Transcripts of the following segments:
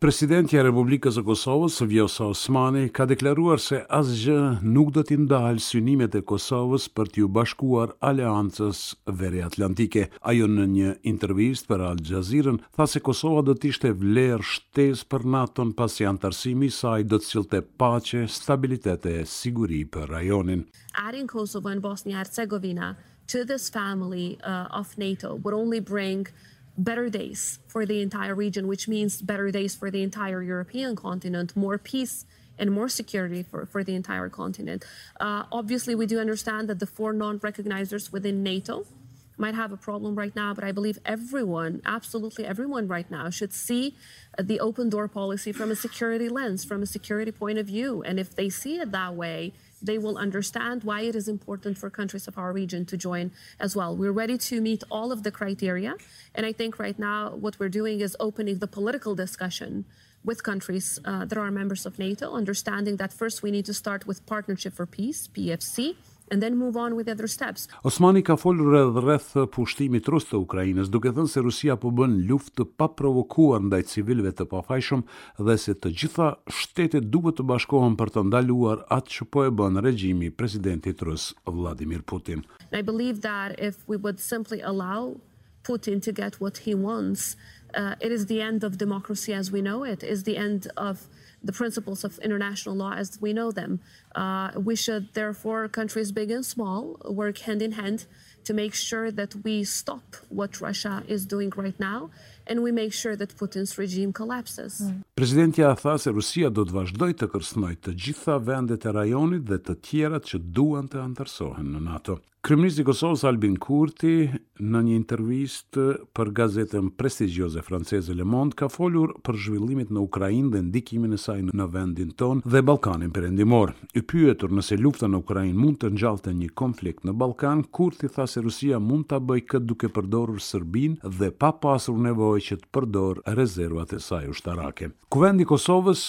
Presidentja e Republikës së Kosovës, Vjosa Osmani, ka deklaruar se asgjë nuk do t'i ndalë synimet e Kosovës për t'iu bashkuar Aleancës Veriatlantike. Ajo në një intervistë për Al Jazeera-n tha se Kosova do të ishte vlerë shtesë për NATO-n pasi anëtarësimi i saj do të sillte paqe, stabilitet e siguri për rajonin. Adding Kosovo and Bosnia Hercegovina, to this family uh, of NATO would only bring better days for the entire region, which means better days for the entire European continent, more peace and more security for, for the entire continent. Uh, obviously, we do understand that the four non recognizers within NATO might have a problem right now, but I believe everyone, absolutely everyone right now, should see the open door policy from a security lens, from a security point of view. And if they see it that way, they will understand why it is important for countries of our region to join as well. We're ready to meet all of the criteria. And I think right now what we're doing is opening the political discussion with countries uh, that are members of NATO, understanding that first we need to start with Partnership for Peace, PFC, and then move on with other steps. Osmani ka folur edhe rreth pushtimit rus të Ukrainës, duke thënë se Rusia po bën luftë të paprovokuar ndaj civilëve të pafajshëm dhe se të gjitha shtetet duhet të bashkohen për të ndaluar atë që po e bën regjimi i presidentit rus Vladimir Putin. I believe that if we would simply allow Putin to get what he wants, it is the end of democracy as we know it, is the end of the principles of international law as we know them. We should therefore countries big and small work hand in hand to make sure that we stop what Russia is doing right now and we make sure that Putin's regime collapses. Presidentja tha se Rusia do të vazhdojë të kërcënojë të gjitha vendet e rajonit dhe të tjerat që duan të anëtarësohen në NATO. Kryeministri i Kosovës Albin Kurti në një intervistë për gazetën prestigjioze franceze Le Monde ka folur për zhvillimet në Ukrainë dhe ndikimin e saj në vendin tonë dhe Ballkanin Perëndimor. I pyetur nëse lufta në Ukrainë mund të ngjallte një konflikt në Ballkan, Kurti tha se Rusia mund ta bëjë këtë duke përdorur Serbinë dhe pa pasur nevojë që të përdorë rezervat e saj ushtarake. Kuvendi i Kosovës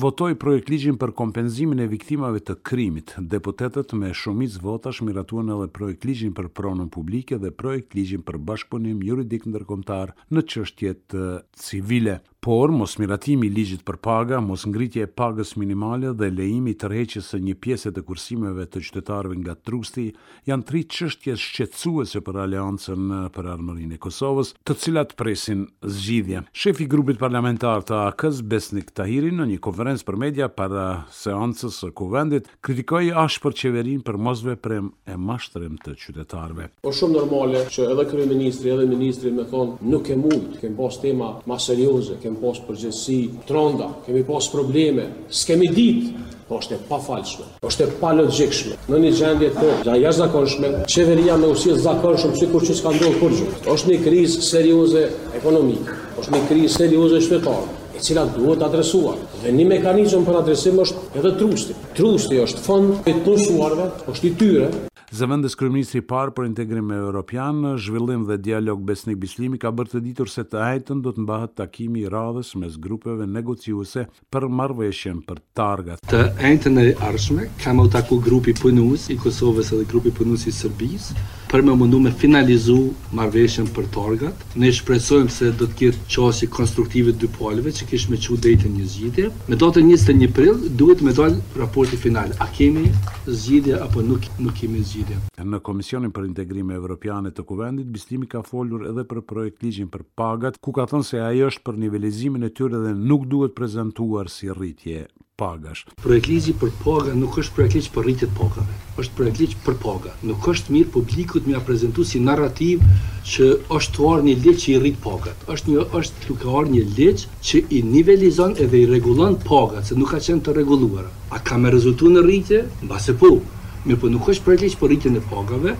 votoi projektligjin për kompensimin e viktimave të krimit. Deputetët me shumicë votash miratuan edhe projektligjin për pronën publike dhe projektligjin për bashkëpunim juridik ndërkombëtar në çështjet civile. Por, mosmiratimi i ligjit për paga, mosngritja e pagës minimale dhe lejimi i tërheqjes së një pjese të kursimeve të qytetarëve nga Trusti janë tri çështje shqetësuese për Aleancën për Ardhmërinë e Kosovës, të cilat presin zgjidhje. Shefi i grupit parlamentar të AAK-së, Besnik Tahiri, në një konferencë për media para seancës së Kuvendit, Kritikoi ashpër qeverinë për mosveprim e mashtrim të qytetarëve. Është shumë normale që edhe kryeministri edhe ministri me thonë nuk kem mujtë, kemi pas tema ma serioze, kemi pas përgjegjësi t'rënda, kemi pas probleme, s'kemi ditë, po është e pafalshme, është e palogjikshme, në një gjendje të jashtëzakonshme, qeveria me u sjellë zakonshëm sikur që s'ka ndodhur kurrgjë. Është një krizë serioze ekonomike, është një krizë serioze qytetare. e cila duhet adresuar. Dhe një mekanizëm për adresim është edhe trusti. Trusti është fond i të punësuarve, është i tyre. Zëvendëskryeministri i parë për Integrim Europian, Zhvillim dhe Dialog Besnik Bislimi ka bërë të ditur se të enjten do të mbahet takimi i radhës mes grupeve negociuese për marrëveshjen për targat. Të enjten e ardhshme ka me u taku grupi punues i Kosovës edhe grupi punues i Serbisë për me mundu me finalizu marrëveshjen për targat. Ne shpresojmë se do të ketë qasje konstruktive të dy palëve që kish me çu drejt një zgjidhje. Me datën njëzet e një prill duhet me dalë raporti final a kemi zgjidhje apo nuk nuk kemi zgjidhje. Në Komisionin për Integrime Evropiane të Kuvendit, Bislimi ka folur edhe për projektligjin për pagat, ku ka thënë se ai është për nivelizimin e tyre dhe nuk duhet prezentuar si rritje pagash. Projektligji për paga nuk është projektligj për rritje të pagave. Është projektligj për paga. Nuk është mirë publikut me ia prezantu si narrativë që është tu ardhur një ligj që i rrit pagat. Është një është duke ardhur një ligj që i nivelizon edhe i rregullon pagat, se nuk ka qenë të rregulluara. A ka me rezultu në rritje? Mbase po. Mirëpo nuk është projektligj për rritjen e pagave.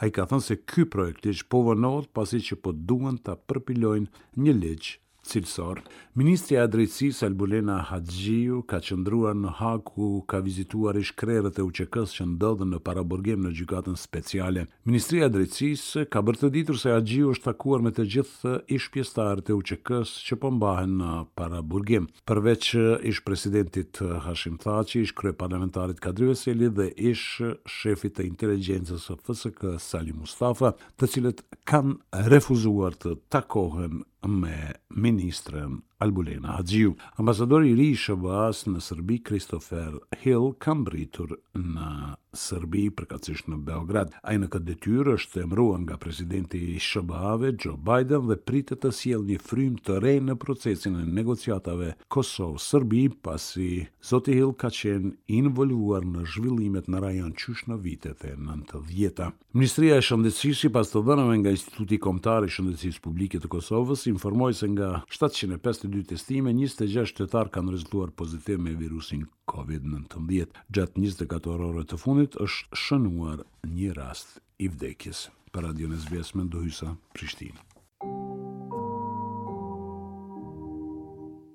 Ai ka thënë se Ky projektligj po vonohet pasi që po duan ta përpilojnë një ligj cilësor. Ministrja e Drejtësisë, Albulena Haxhiu, ka qëndruar në Hagë ku ka vizituar ish-krerët e UÇK-së që ndodhen në paraburgim në Gjykatën Speciale. Ministria e Drejtësisë ka bërë të ditur se Haxhiu është takuar me të gjithë ish-pjesëtarët e UÇK-së që po mbahen në paraburgim. Përveç ish-presidentit Hashim Thaçi, ish-kryeparlamentarit Kadri Veseli dhe ish-shefit të inteligjencës së FSK Salih Mustafa, të cilët kanë refuzuar të takohen me ministren Albulena Haxhiu, ambasadori i ri i SHBA-së në Serbi Christopher Hill ka mbrritur në Serbi, përkatësisht në Beograd. Ai në këtë detyrë është emëruar nga presidenti i SHBA-ve, Joe Biden dhe pritet të sjellë një frymë të re në procesin e negociatave Kosovë-Serbi, pasi zoti Hill ka qenë involvuar në zhvillimet në rajon qysh në vitet e nëntëdhjeta. Ministria e Shëndetësisë, sipas të dhënave nga Instituti Kombëtar i Shëndetësisë Publike të Kosovës, informoi se nga shtatëqind e pesëdhjetë e dy testime, njëzet e gjashtë shtetas kanë rezultuar pozitiv me virusin Covid nëntëmbëdhjetë, gjatë njëzet e katër orëve të fundit është shënuar një rast i vdekjes. Për Radion SBS Mendu Hysa, Prishtinë.